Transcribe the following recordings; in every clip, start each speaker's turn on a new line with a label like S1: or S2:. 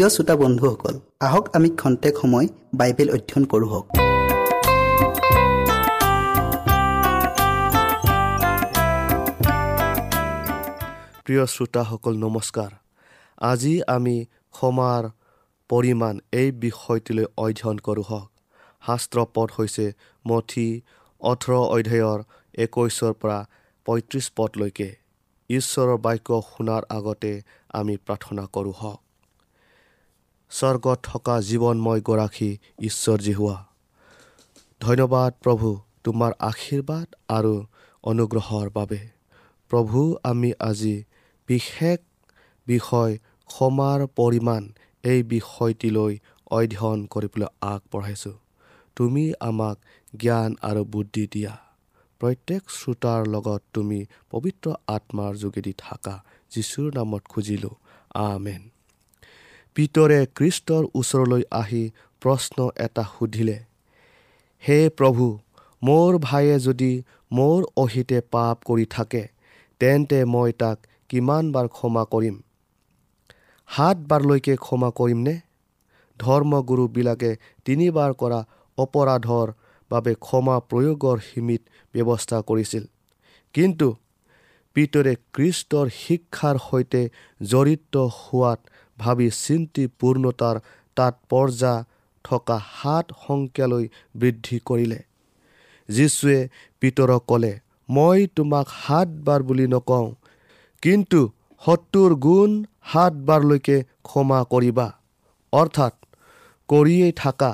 S1: প্ৰিয় শ্ৰোতা বন্ধুসকল আহক আমি খন্তেক সময় বাইবেল অধ্যয়ন কৰোঁ হওক।
S2: প্ৰিয় শ্ৰোতাসকল নমস্কাৰ। আজি আমি ক্ষমাৰ পৰিমাণ এই বিষয়টিলৈ অধ্যয়ন কৰোঁ হওক। শাস্ত্ৰ পদ হৈছে মঠি ওঠৰ অধ্যায়ৰ একৈছৰ পৰা পঁয়ত্ৰিছ পদলৈকে। ঈশ্বৰৰ বাক্য শুনাৰ আগতে আমি প্ৰাৰ্থনা কৰোঁ হওক। স্বৰ্গত থকা জীৱনময় গৰাকী ঈশ্বৰজী হোৱা। ধন্যবাদ প্ৰভু তোমাৰ আশীৰ্বাদ আৰু অনুগ্ৰহৰ বাবে। প্ৰভু আমি আজি বিশেষ বিষয় ক্ষমাৰ পৰিমাণ এই বিষয়টিলৈ অধ্যয়ন কৰিবলৈ আগবঢ়াইছোঁ। তুমি আমাক জ্ঞান আৰু বুদ্ধি দিয়া। প্ৰত্যেক শ্ৰোতাৰ লগত তুমি পবিত্ৰ আত্মাৰ যোগেদি থাকা। যীশুৰ নামত খুজিলোঁ। আমেন। পিতৰে কৃষ্টৰ ওচৰলৈ আহি প্ৰশ্ন এটা সুধিলে হে প্ৰভু মোৰ ভাইয়ে যদি মোৰ অহিতে পাপ কৰি থাকে তেন্তে মই তাক কিমানবাৰ ক্ষমা কৰিম? সাতবাৰলৈকে ক্ষমা কৰিমনে? ধৰ্মগুৰুবিলাকে তিনিবাৰ কৰা অপৰাধৰ বাবে ক্ষমা প্ৰয়োগৰ সীমিত ব্যৱস্থা কৰিছিল। কিন্তু পিতৰে কৃষ্টৰ শিক্ষাৰ সৈতে জড়িত হোৱাত ভাবি চিন্তি পূৰ্ণতাৰ তাৎপৰ্যা থকা সাত সংখ্যালৈ বৃদ্ধি কৰিলে। যীশুৱে পিতৰক ক'লে মই তোমাক সাতবাৰ বুলি নকওঁ কিন্তু সত্তৰ গুণ সাতবাৰলৈকে ক্ষমা কৰিবা। অৰ্থাৎ কৰিয়েই থাকা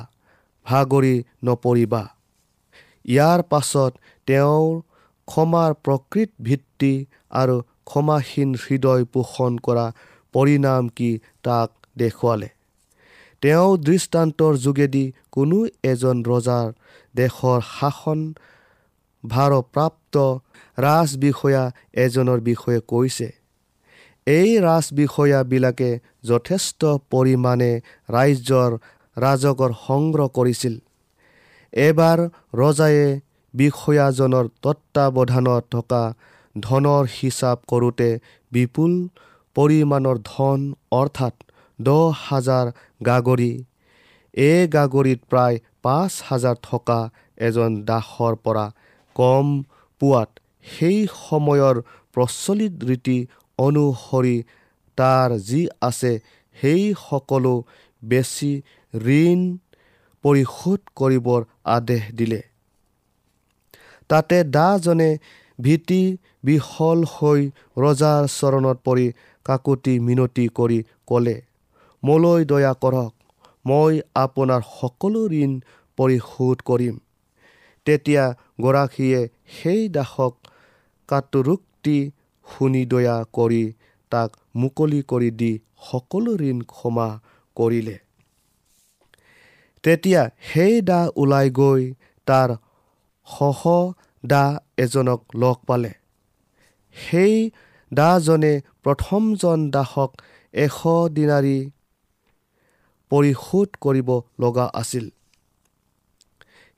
S2: ভাগৰি নপৰিবা। ইয়াৰ পাছত তেওঁৰ ক্ষমাৰ প্ৰকৃত ভিত্তি আৰু ক্ষমাহীন হৃদয় পোষণ কৰা পৰিণাম কি তাক দেখুৱালে। তেওঁ দৃষ্টান্তৰ যোগেদি কোনো এজন ৰজাৰ দেশৰ শাসন ভাৰপ্ৰাপ্ত ৰাজবিষয়া এজনৰ বিষয়ে কৈছে। এই ৰাজবিষয়াবিলাকে যথেষ্ট পৰিমাণে ৰাজ্যৰ ৰাজগৰ সংগ্ৰহ কৰিছিল। এবাৰ ৰজায়ে বিষয়াজনৰ তত্বাৱধানত থকা ধনৰ হিচাপ কৰোঁতে বিপুল পৰিমাণৰ ধন অৰ্থাৎ দহ হাজাৰ গাগৰি। এই গাগৰিত প্ৰায় পাঁচ হাজাৰ থকা এজন দাসৰ পৰা কম পোৱাত সেই সময়ৰ প্ৰচলিত ৰীতি অনুসৰি তাৰ যি আছে সেই সকলো বেছি ঋণ পৰিশোধ কৰিবৰ আদেশ দিলে। তাতে দাজনে ভীতি বিহল হৈ ৰজাৰ চৰণত পৰি কাকুতি মিনতি কৰি ক'লে মোলৈ দয়া কৰক মই আপোনাৰ সকলো ঋণ পৰিশোধ কৰিম। তেতিয়া গৰাকীয়ে সেই দাসক কাটৰোক্তি শুনি দয়া কৰি তাক মুকলি কৰি দি সকলো ঋণ ক্ষমা কৰিলে। তেতিয়া সেই দা ওলাই গৈ তাৰ সহ দা এজনক লগ পালে। সেই দাজনে প্ৰথমজন দাসক এশ দিনাৰী পৰিশোধ কৰিব লগা আছিল।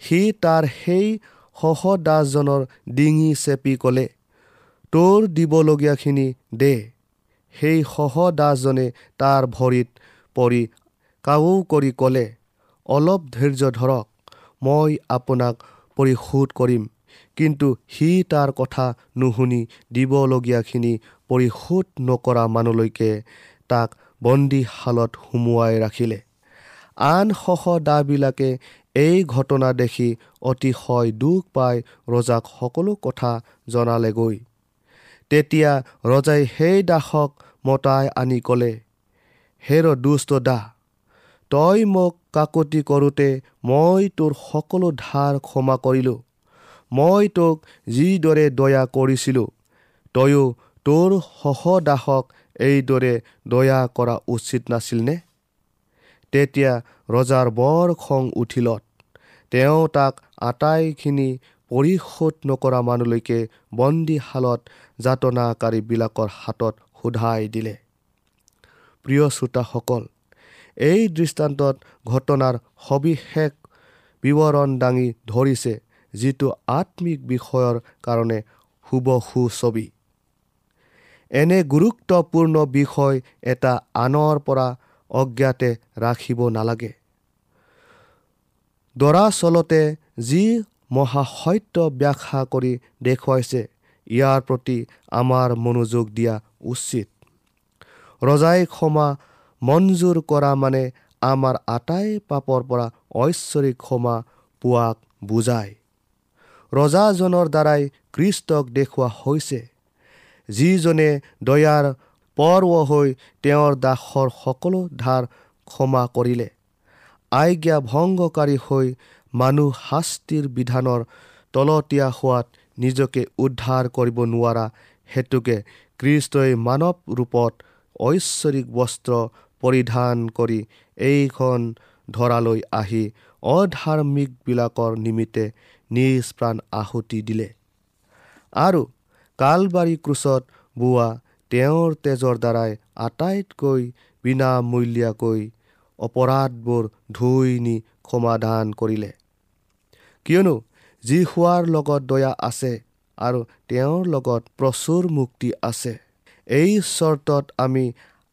S2: সি তাৰ সেই সহদাসজনৰ ডিঙি চেপি ক'লে তোৰ দিবলগীয়াখিনি দে। সেই সহদাসজনে তাৰ ভৰিত পৰি কাউ কৰি ক'লে অলপ ধৈৰ্য ধৰক মই আপোনাক পৰিশোধ কৰিম। কিন্তু সি তাৰ কথা নুশুনি দিবলগীয়াখিনি পৰিশোধ নকৰা মানুহলৈকে তাক বন্দীশালত সুমুৱাই ৰাখিলে। আন সহদাবিলাকে এই ঘটনা দেখি অতিশয় দুখ পাই ৰজাক সকলো কথা জনালেগৈ। তেতিয়া ৰজাই সেই দাসক মতাই আনি ক'লে হেৰ দুষ্ট দাহ তই মোক কাকতি কৰোঁতে মই তোৰ সকলো ধাৰ ক্ষমা কৰিলোঁ। মই তোক যিদৰে দয়া কৰিছিলোঁ তয়ো তোৰ সহদাসক এইদৰে দয়া কৰা উচিত নাছিলনে? তেতিয়া ৰজাৰ বৰ খং উঠিলত তেওঁ তাক আটাইখিনি পৰিশোধ নকৰা মানুহলৈকে বন্দীশালত যাতনাকাৰীবিলাকৰ হাতত সোধাই দিলে। প্ৰিয় শ্ৰোতাসকল এই দৃষ্টান্তত ঘটনাৰ সবিশেষ বিৱৰণ দাঙি ধৰিছে যিটো আত্মিক বিষয়ৰ কাৰণে শুভসু ছবি। এনে গুৰুত্বপূৰ্ণ বিষয় এটা আনৰ পৰা অজ্ঞাতে ৰাখিব নালাগে। দৰাচলতে যি মহাসত্য ব্যাখ্যা কৰি দেখুৱাইছে ইয়াৰ প্ৰতি আমাৰ মনোযোগ দিয়া উচিত। ৰজাই ক্ষমা মঞ্জুৰ কৰা মানে আমাৰ আটাই পাপৰ পৰা ঐশ্বৰিক ক্ষমা পোৱাক বুজায়। ৰজাজনৰ দ্বাৰাই কৃষ্টক দেখুওৱা হৈছে। যিজনে দয়াৰ পৰ্ব হৈ তেওঁৰ দাসৰ সকলো ধাৰ ক্ষমা কৰিলে। আজ্ঞা ভংগকাৰী হৈ মানুহ শাস্তিৰ বিধানৰ তলতীয়া হোৱাত নিজকে উদ্ধাৰ কৰিব নোৱাৰা হেতুকে কৃষ্টই মানৱ ৰূপত ঐশ্বৰিক বস্ত্ৰ পৰিধান কৰি এইখন ধৰালৈ আহি অধাৰ্মিকবিলাকৰ নিমিত্তে নিজ প্ৰাণ আহুতি দিলে। আৰু কালবাৰী ক্ৰুচত বোৱা তেওঁৰ তেজৰ দ্বাৰাই আটাইতকৈ বিনামূলীয়াকৈ অপৰাধবোৰ ধুই নি সমাধান কৰিলে। কিয়নো যি হোৱাৰ লগত দয়া আছে আৰু তেওঁৰ লগত প্ৰচুৰ মুক্তি আছে এই চৰ্তত আমি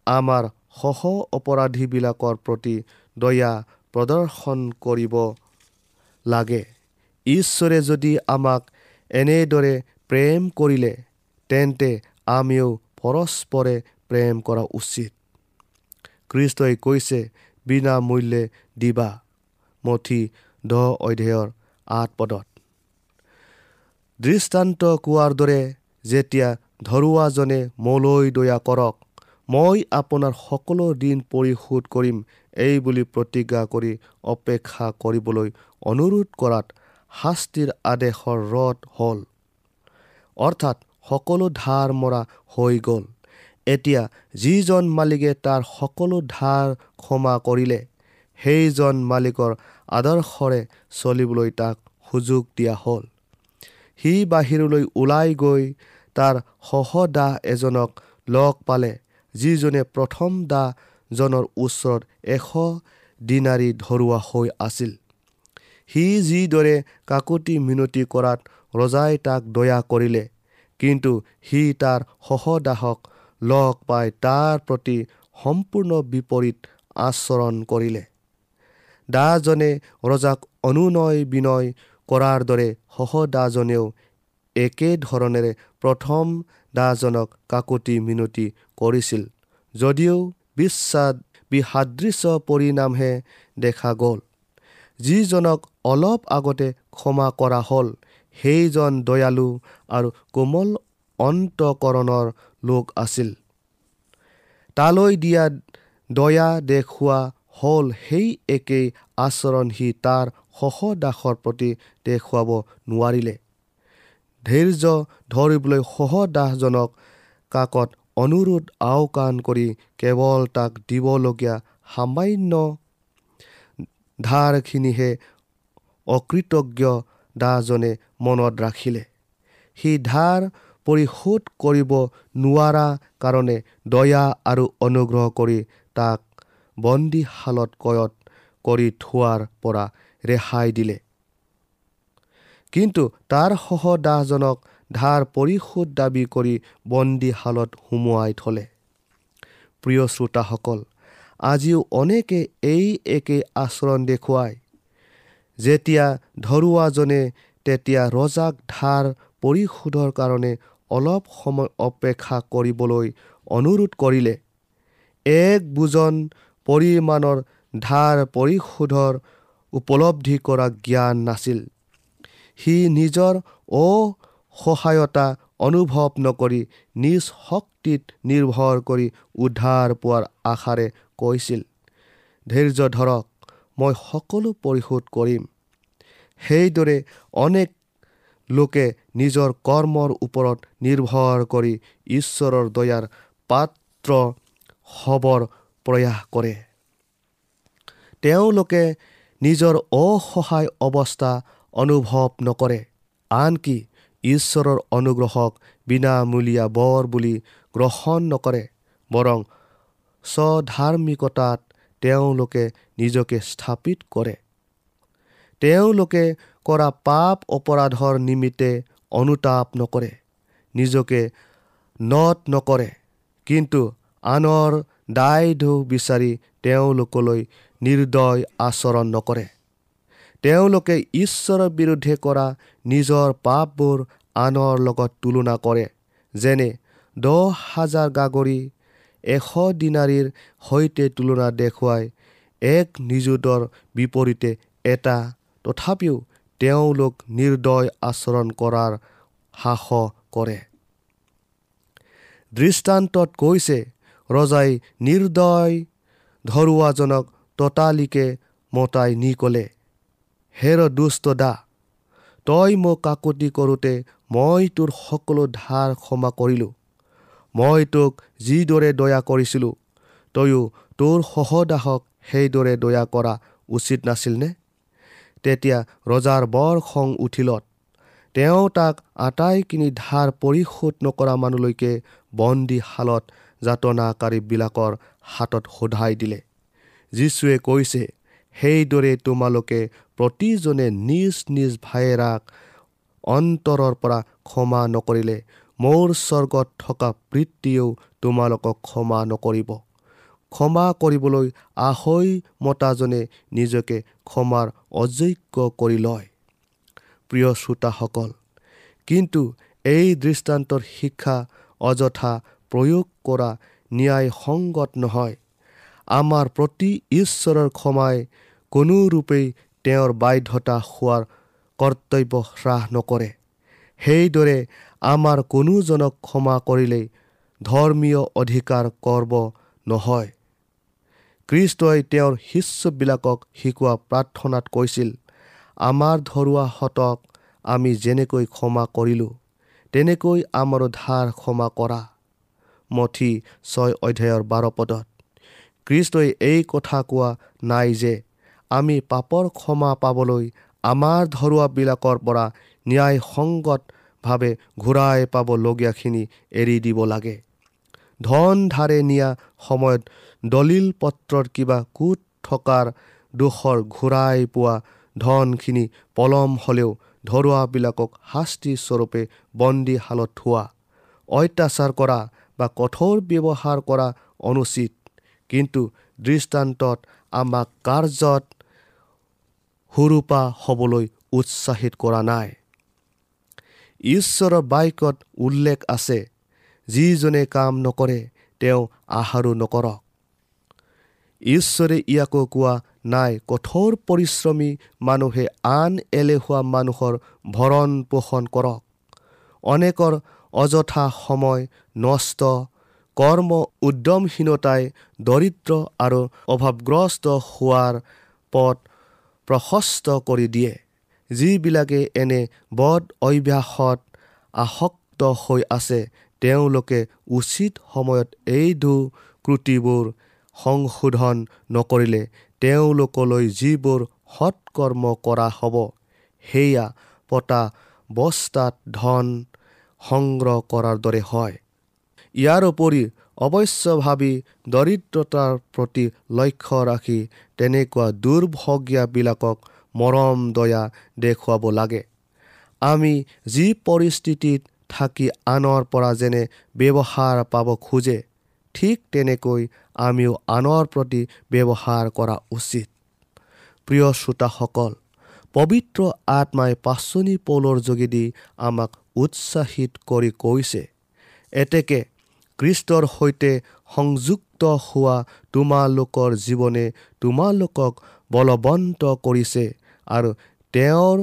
S2: আমাৰ সহ অপৰাধীবিলাকৰ প্ৰতি দয়া প্ৰদৰ্শন কৰিব লাগে। ঈশ্বৰে যদি আমাক এনেদৰে প্ৰেম কৰিলে তেন্তে আমিও পৰস্পৰে প্ৰেম কৰা উচিত। কৃষ্টই কৈছে বিনামূল্যে দিবা মঠি দহ অধ্যায়ৰ আঠ পদত। দৃষ্টান্ত কোৱাৰ দৰে যেতিয়া ধৰুৱাজনে মোলৈ দয়া কৰক মই আপোনাৰ সকলো দিন পৰিশোধ কৰিম এই বুলি প্ৰতিজ্ঞা কৰি অপেক্ষা কৰিবলৈ অনুৰোধ কৰাত শাস্তিৰ আদেশৰ ৰদ হ'ল। অৰ্থাৎ সকলো ধাৰ মৰা হৈ গ'ল। এতিয়া যিজন মালিকে তাৰ সকলো ধাৰ ক্ষমা কৰিলে সেইজন মালিকৰ আদৰ্শৰে চলিবলৈ তাক সুযোগ দিয়া হ'ল। সি বাহিৰলৈ ওলাই গৈ তাৰ সহদাহ এজনক লগ পালে। যিজনে প্ৰথম দাজনৰ ওচৰত এশ দিনাৰী ধৰুৱা হৈ আছিল। সি যিদৰে কাকতি মিনতি কৰাত ৰজাই তাক দয়া কৰিলে কিন্তু সি তাৰ সহদাহক লগ পাই তাৰ প্ৰতি সম্পূৰ্ণ বিপৰীত আচৰণ কৰিলে। দাজনে ৰজাক অনুনয় বিনয় কৰাৰ দৰে সহদাজনেও একেধৰণেৰে প্ৰথম দাজনক কাকতি মিনতি কৰিছিল। যদিও বিশ্বাস বিসাদৃশ্য পৰিণামহে দেখা গ'ল। যিজনক অলপ আগতে ক্ষমা কৰা হ'ল সেইজন দয়ালু আৰু কোমল অন্তকৰণৰ লোক আছিল। তালৈ দিয়া দয়া দেখুওৱা হ'ল সেই একেই আচৰণ সি তাৰ সহদাসৰ প্ৰতি দেখুৱাব নোৱাৰিলে। ধৈৰ্য ধৰিবলৈ সহদাসজনক কাকত অনুৰোধ আওকাণ কৰি কেৱল তাক দিবলগীয়া সামান্য ধাৰখিনিহে অকৃতজ্ঞ দাজনে মনত ৰাখিলে। সি ধাৰ পৰিশোধ কৰিব নোৱাৰা কাৰণে দয়া আৰু অনুগ্ৰহ কৰি তাক বন্দীশালত কয়ত কৰি থোৱাৰ পৰা ৰেহাই দিলে। কিন্তু তাৰ সহদাহজনক ধাৰ পৰিশোধ দাবী কৰি বন্দীশালত সুমুৱাই থলে। প্ৰিয় শ্ৰোতাসকল আজিও অনেকে এই একে আচৰণ দেখুৱায় যেতিয়া ধৰুৱাজনে তেতিয়া ৰজাক ধাৰ পৰিশোধৰ কাৰণে অলপ সময় অপেক্ষা কৰিবলৈ অনুৰোধ কৰিলে এক বুজন পৰিমাণৰ ধাৰ পৰিশোধৰ উপলব্ধি কৰা জ্ঞান নাছিল। সি নিজৰ অসহায়তা অনুভৱ নকৰি নিজ শক্তিত নিৰ্ভৰ কৰি উদ্ধাৰ পোৱাৰ আশাৰে কৈছিল ধৈৰ্য ধৰক মই সকলো পৰিশোধ কৰিম। সেইদৰে অনেক লোকে নিজৰ কৰ্মৰ ওপৰত নিৰ্ভৰ কৰি ঈশ্বৰৰ দয়াৰ পাত্ৰ হ'বৰ প্ৰয়াস কৰে। তেওঁলোকে নিজৰ অসহায় অৱস্থা অনুভৱ নকৰে। আনকি ঈশ্বৰৰ অনুগ্ৰহক বিনামূলীয়া বৰ বুলি গ্ৰহণ নকৰে বৰং স্বধাৰ্মিকতাত তেওঁলোকে নিজকে স্থাপিত কৰে। তেওঁলোকে কৰা পাপ অপৰাধৰ নিমিত্তে অনুতাপ নকৰে নিজকে নট নকৰে কিন্তু আনৰ দায় ঢৌ বিচাৰি তেওঁলোকলৈ নিৰ্দয় আচৰণ নকৰে। তেওঁলোকে ঈশ্বৰৰ বিৰুদ্ধে কৰা নিজৰ পাপবোৰ আনৰ লগত তুলনা কৰে। যেনে দহ হাজাৰ গাগৰি এশ দিনাৰীৰ সৈতে তুলনা দেখুৱাই এক নিযুতৰ বিপৰীতে এটা। তথাপিও তেওঁলোক নিৰ্দয় আচৰণ কৰাৰ সাহস কৰে। দৃষ্টান্তত কৈছে ৰজাই নিৰ্দয় ধৰুৱাজনক ততালিকে মতাই নি ক'লে। হেৰ দুষ্ট দা তই মোক কাকতি কৰোঁতে মই তোৰ সকলো ধাৰ ক্ষমা কৰিলোঁ। মই তোক যিদৰে দয়া কৰিছিলোঁ তয়ো তোৰ সহদাসক সেইদৰে দয়া কৰা উচিত নাছিলনে? তেতিয়া ৰজাৰ বৰ খং উঠিলত। তেওঁ তাক আটাইখিনি ধাৰ পৰিশোধ নকৰা মানুহলৈকে বন্দীশালত যাতনাকাৰীবিলাকৰ হাতত সোধাই দিলে। যীশুৱে কৈছে সেইদৰে তোমালোকে প্ৰতিজনে নিজ নিজ ভায়েৰাক অন্তৰৰ পৰা ক্ষমা নকৰিলে মোৰ স্বৰ্গত থকা বৃত্তিয়েও তোমালোকক ক্ষমা নকৰিব। ক্ষমা কৰিবলৈ আহৈ মতাজনে নিজকে ক্ষমাৰ অযোগ্য কৰি লয়। প্ৰিয় শ্ৰোতাসকল কিন্তু এই দৃষ্টান্তৰ শিক্ষা অযথা প্ৰয়োগ কৰা ন্যায় সংগত নহয়। আমাৰ প্ৰতি ঈশ্বৰৰ ক্ষমাই কোনোৰূপেই তেওঁৰ বাধ্যতা হোৱাৰ কৰ্তব্য হ্ৰাস নকৰে। সেইদৰে আমাৰ কোনোজনক ক্ষমা কৰিলেই ধৰ্মীয় অধিকাৰ কৰ্ব নহয়। কৃষ্টই তেওঁৰ শিষ্যবিলাকক শিকোৱা প্ৰাৰ্থনাত কৈছিল আমাৰ ধৰুৱাহঁতক আমি যেনেকৈ ক্ষমা কৰিলোঁ তেনেকৈ আমাৰো ধাৰ ক্ষমা কৰা। মঠি ছয় অধ্যায়ৰ বাৰ পদত। কৃষ্টই এই কথা কোৱা নাই যে আমি পাপৰ ক্ষমা পাবলৈ আমাৰ ধৰুৱাবিলাকৰ পৰা ন্যায়সংগতভাৱে ঘূৰাই পাবলগীয়াখিনি এৰি দিব লাগে। ধন ধাৰে নিয়া সময়ত দলিল পত্ৰৰ কিবা কোট থকাৰ দোষৰ ঘূৰাই পোৱা ধনখিনি পলম হ'লেও ধৰুৱাবিলাকক শাস্তিস্বৰূপে বন্দীশালত থোৱা অত্যাচাৰ কৰা বা কঠোৰ ব্যৱহাৰ কৰা অনুচিত। কিন্তু দৃষ্টান্তত আমাক কাৰ্যত সুৰূপা হ'বলৈ উৎসাহিত কৰা নাই। ঈশ্বৰৰ বাক্যত উল্লেখ আছে যিজনে কাম নকৰে তেওঁ আহাৰো নকৰক। ঈশ্বৰে ইয়াকো কোৱা নাই কঠোৰ পৰিশ্ৰমী মানুহে আন এলেহুৱা মানুহৰ ভৰণ পোষণ কৰক। অনেকৰ অযথা সময় নষ্ট কৰ্ম উদ্যমহীনতাই দৰিদ্ৰ আৰু অভাৱগ্ৰস্ত হোৱাৰ পথ প্ৰশস্ত কৰি দিয়ে যিবিলাকে এনে বদ অভ্যাসত আসক্ত হৈ আছে তেওঁলোকে উচিত সময়ত এই দুক্ৰুটিবোৰ সংশোধন নকৰিলে তেওঁলোকলৈ যিবোৰ সৎকৰ্ম কৰা হ'ব সেয়া পতা বস্তাত ধন সংগ্ৰহ কৰাৰ দৰে হয়। ইয়াৰ উপৰি অৱশ্যভাৱী দৰিদ্ৰতাৰ প্ৰতি লক্ষ্য ৰাখি তেনেকুৱা দুৰ্ভগীয়াবিলাকক মৰম দয়া দেখুৱাব লাগে। আমি যি পৰিস্থিতিত থাকি আনৰ পৰা যেনে ব্যৱহাৰ পাব খোজে ঠিক তেনেকৈ আমিও আনৰ প্ৰতি ব্যৱহাৰ কৰা উচিত। প্ৰিয় শ্ৰোতাসকল পবিত্ৰ আত্মাই পাচনি পৌলৰ যোগেদি আমাক উৎসাহিত কৰি কৈছে এতেকে কৃষ্টৰ সৈতে সংযুক্ত হোৱা তোমালোকৰ জীৱনে তোমালোকক বলৱন্ত কৰিছে আৰু তেওঁৰ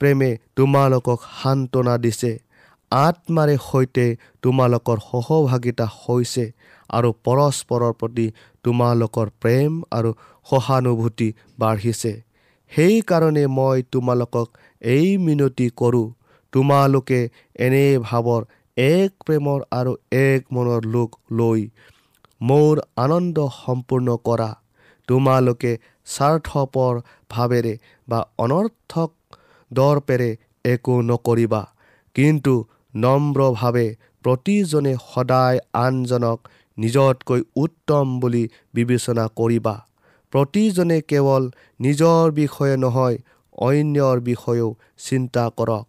S2: প্ৰেমে তোমালোকক সান্তনা দিছে। আত্মাৰে সৈতে তোমালোকৰ সহভাগিতা হৈছে আৰু পৰস্পৰৰ প্ৰতি তোমালোকৰ প্ৰেম আৰু সহানুভূতি বাঢ়িছে। সেইকাৰণে মই তোমালোকক এই মিনতি কৰোঁ। তোমালোকে এনে ভাৱৰ এক প্ৰেমৰ আৰু এক মনৰ লোক লৈ মোৰ আনন্দ সম্পূৰ্ণ কৰা। তোমালোকে স্বাৰ্থপৰ ভাৱেৰে বা অনৰ্থক দৰ্পেৰে একো নকৰিবা। কিন্তু নম্ৰভাৱে প্ৰতিজনে সদায় আনজনক নিজতকৈ উত্তম বুলি বিবেচনা কৰিবা। প্ৰতিজনে কেৱল নিজৰ বিষয়ে নহয় অন্যৰ বিষয়েও চিন্তা কৰক।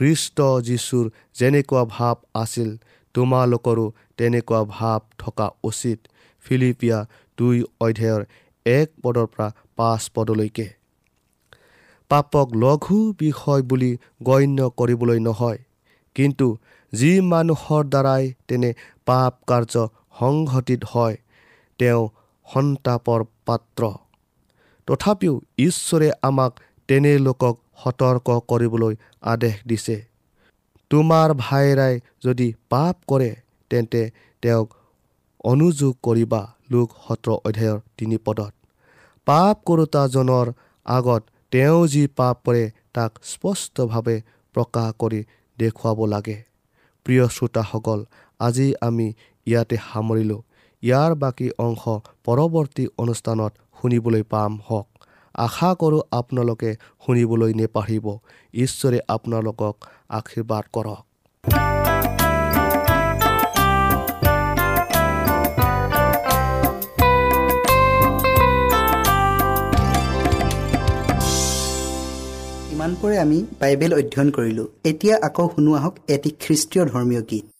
S2: কৃষ্ট যীশুৰ যেনেকুৱা ভাৱ আছিল তোমালোকৰো তেনেকুৱা ভাৱ থকা উচিত। ফিলিপিয়া দুই অধ্যায়ৰ এক পদৰ পৰা পাঁচ পদলৈকে। পাপক লঘু বিষয় বুলি গণ্য কৰিবলৈ নহয় কিন্তু যি মানুহৰ দ্বাৰাই তেনে পাপ কাৰ্য সংঘটিত হয় তেওঁ সন্তাপৰ পাত্ৰ। তথাপিও ঈশ্বৰে আমাক তেনে লোকক সতৰ্ক কৰিবলৈ আদেশ দিছে। তোমাৰ ভাইৰাই যদি পাপ কৰে তেন্তে তেওঁক অনুযোগ কৰিবা লোক সত্ৰ অধ্যায়ৰ তিনি পদত। পাপ কৰোতাজনৰ আগত তেওঁ যি পাপ কৰে তাক স্পষ্টভাৱে প্ৰকাশ কৰি দেখুৱাব লাগে। প্ৰিয় শ্ৰোতাসকল আজি আমি ইয়াতে সামৰিলোঁ। ইয়াৰ বাকী অংশ পৰৱৰ্তী অনুষ্ঠানত শুনিবলৈ পাম হওক। আশা কৰোঁ আপোনালোকে শুনিবলৈ নেপাহৰিব ঈশ্বৰে আপোনালোকক আশীৰ্বাদ কৰক।
S1: ইমানপৰে আমি বাইবেল অধ্যয়ন কৰিলোঁ। এতিয়া আকৌ শুনো আহক এটি খ্ৰীষ্টীয় ধৰ্মীয় গীত।